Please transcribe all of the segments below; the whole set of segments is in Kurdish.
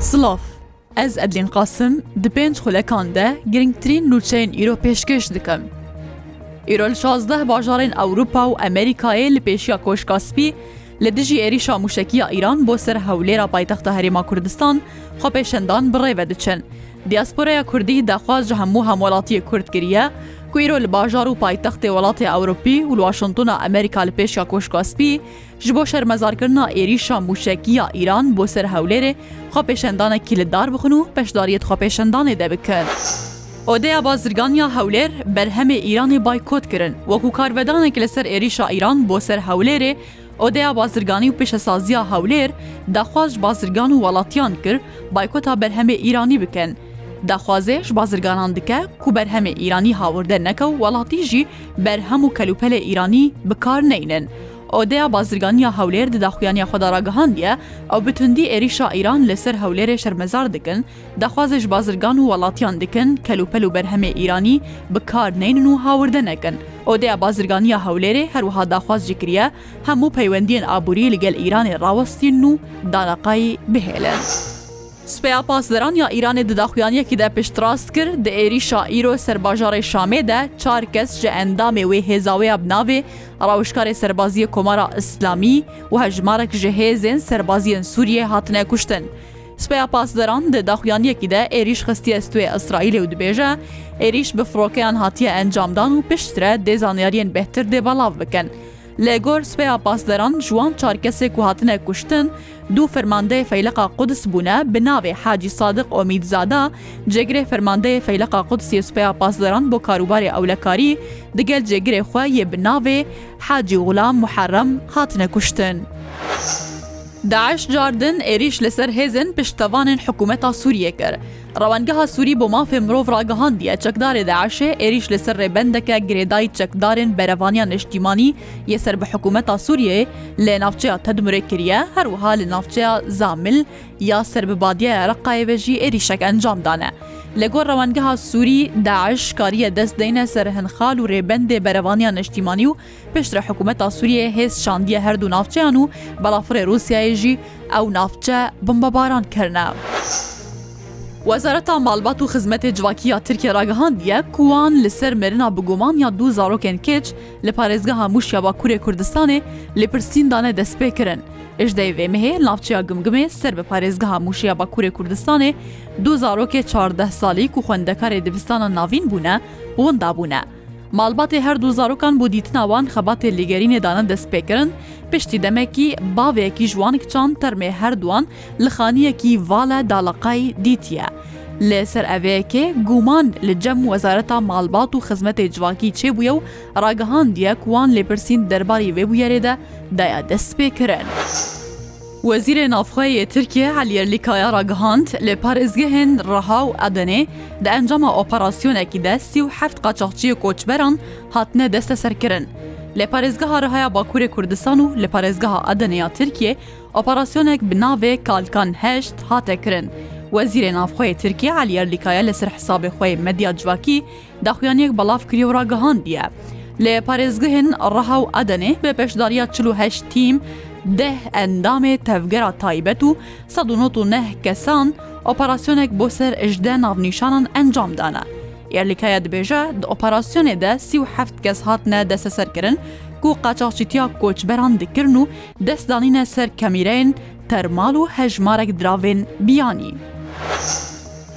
Silav. Ez Edlîn Qasim di pênc xulekan de girngtirîn nûçeyên îro pêşkêş dikim. Îro li şazdeh bajarên Ewropa û Amerîkayê li pêşiya Koşka Spî li dijî êrîşa mûşekî ya Îran bo ser Hewlêra paytexta Herêma Kurdistan xwepêşendan bi rê ve diçin. Diasporeya Kurdî daxwaz ji hemû hemwelatiyê Kurd kiriye ku îro li bajar û paytextê welatê Ewropî û li Waşintona Amerîka li pêşiya Koşka Spî Ji bo şermezarkirina êrîşa mûşekî ya Îran bo ser Hewlêrê, xwepêşendanek kîlitdar bixwin û beşdariyê di xwepêşendanê de bikin. Odeya Bazirganî ya Hewlêr, berhemê Îranê baykot kirin. Wekû karvedanek li ser êrîşa Îran bo ser Hewlêrê, Odeya Bazirganî û Pêşesaziya Hewlêr daxwaz ji bazirgan û welatiyan kir baykota berhemê Îranî bikin. Daxwazê ji bazirganan dike ku berhemê Îranî hawirde neke û welatî jî Ber hemû kelûpelê Îranî bi kar neynin. Odeya Bazirganiya Hewlêr di daxuyaniya xwe de ragihandiye, ew bi tundî êrîşa Îran li ser Hewlêrê şermezar dikin, daxwazê ji bazirgan û welatiyan dikin kelûpel û berhemê Îranî bi kar neynin û hawirde nekin. Odeya Bazirganiya Hewlêrê her wiha daxwaz jî kiriye, hemû peywendiyên aborî li gel Îranê rawestînin û danaqayî bihêlin. Sipeya Pasderan ya Îranê di daxuyaniyekî de piştrast kir, di êrîşa îro ser bajarê Şamê de çar kes ji endamê wê hêza wê ya bi navê Rawişkarê Serbaziyê Komara Îslamî û hejmarek ji hêzên serbaziyên Sûriyê hatine kuştin. Sipeya Pasderan di daxuyaniyekî de êrîş xistiye stûyê Îsraîlê û dibêje, Êrîş bi firokeyan hatiye encamdan û piştre dê zanyariyên bêhtir dê belav bikin. Li gor Sibêya Pasderan ji wan çar kesê ku hatine kuştin, du fermandeyê Feyleqa Quds bûne bi navê Hacî Sadiq Omîdzada, cêgirê fermandeyê Feyleqa Quds yê Sibêya Pasderan bo karûbarê ewlekarî digel cêgirê xwe yê bi navê Hacî Xulam Muherrem hatine kuştin. DAIŞ cardin êrîş li ser hêzên piştevanên hikûmeta Sûriyê kir. Rewangeha Sûrî bo Mafê Mirov ragihandiye, Çekdarê DAIŞ'ê êrîş li ser rêbendeke girêdayî çekdarên Berevaniya Niştîmanî yê ser bi hikûmeta Sûriyeyê li navçeya Tedmurê kiriye, her wiha li navçeya Zamil ya ser bi badiyaya Reqayê ve jî êrîşek encam dane. Li gor rewangeha Sûrî, DAIŞ kariye dest deyne ser hin xal û rêbendê Berevaniya Niştîmanî û Piştre hikûmeta Sûriyeyê hêz şandiye her du navçeyan û balafirê Rûsyayê jî ew navçe bombebaran kirine. Wezareta Malbat û Xizmetê Civakî ya Tirkiye ragihandiye ku wan li ser mirina bi guman ya du zarokên kêç li parêzgeha Mûş ya Bakurê Kurdistanê lêpirsîn dane destpêkirin. Ji dayê vê mehê li navçeya Gimgimê ser bi parêzgeha Mûşê ya Bakurê Kurdistanê du zarokê çardeh salî ku xwendekarê dibistana navîn bûne winda bûne. Malbatê her du zarokan bo dîtina wan xebatê lêgerînê dane destpêkirin, piştî demekî bavêyekî ji wan kiçan termê her duan li xaniyekî vale daleqayî dîtiye. Li ser evêyekê guman li cem Wezareta Malbat û Xizmetê Civakî çêbûye û ragihandiye ku wan lêpirsîn derbarî vê bûyerê de daya destpêkirin. Wezîrê Navxwe yê Tirkiye Elî Yerlîkaya ragihand, li parêzgehên Riha û Edenê di encama operasyonekî de sî û heft qaçaxçiyê koçberan hatine desteserkirin. Li parêzgeha Riha ya Bakurê Kurdistan û li parêzgeha Edenê ya Tirkiyê operasyonek bi navê Kalkan Heşt hate kirin. Wezîrê Navxwe yê Tirkiye Elî Yerlîkaya li ser hesabê xwe yê medya civakî Daxuyaniyek belav kiriye û ragihandiye. Li parêzgehên Reha û Edenê bi beşdariya çil û heşt tîm, deh endamê tevgera taybet û sed û nod û neh kesan operasyonek bo ser ji deh navnîşanan encam dane. Êrlîkaya dibêje, di operasyonê de sî û heft kes hatine desteserkirin ku qaçaxçîtiya koçberan dikirin û dest danîne ser kemîreyên termal û hejmarek diravên biyanî.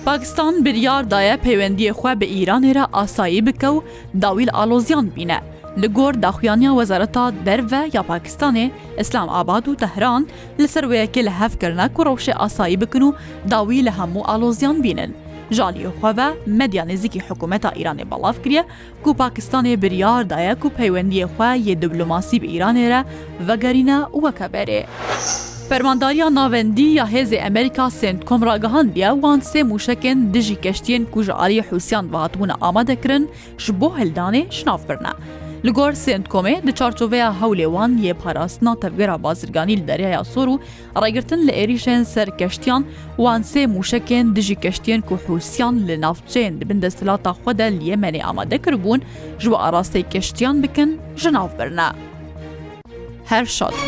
Pakistan biryar daye peywendiyê xwe bi Îranê re asayî bike û dawîl alozyan bîne. Li gor daxuyaniya Wezareta Derve ya Pakistanê, Îslam Abad û Tehran li ser wê yekê li hev kirine ku rewşê asayî bikin û dawî li hemû alozyan bînin. Ji aliyê xwe ve medya nêzîkî hikûmeta Îranê belav kiriye ku Pakistanê biryar daye ku peywendiyê xwe yê diblomasî bi Îranê re vegerîne weke berê. Fermandariya Navendî ya Hêzê Amerîka Centcom ragihandiye wan sê mûşekên dijî keştiyên ku ji aliyê Hûsiyan ve hatibûne amade kirin ji bo hildanê ji nav birine. Li gor Centcomê di çarçoveya hewlê wan yê parastina tevgera bazirganî li Deryaya Sor û Rêgirtin li êrîşên ser keştiyan, wan sê mûşekên dijî keştiyên ku Hûsiyan li navçeyên di bin desthilata xwe de li Yemenê amade kiribûn ji we arasteyî keştiyan bikin, ji nav birine. Her şad bû.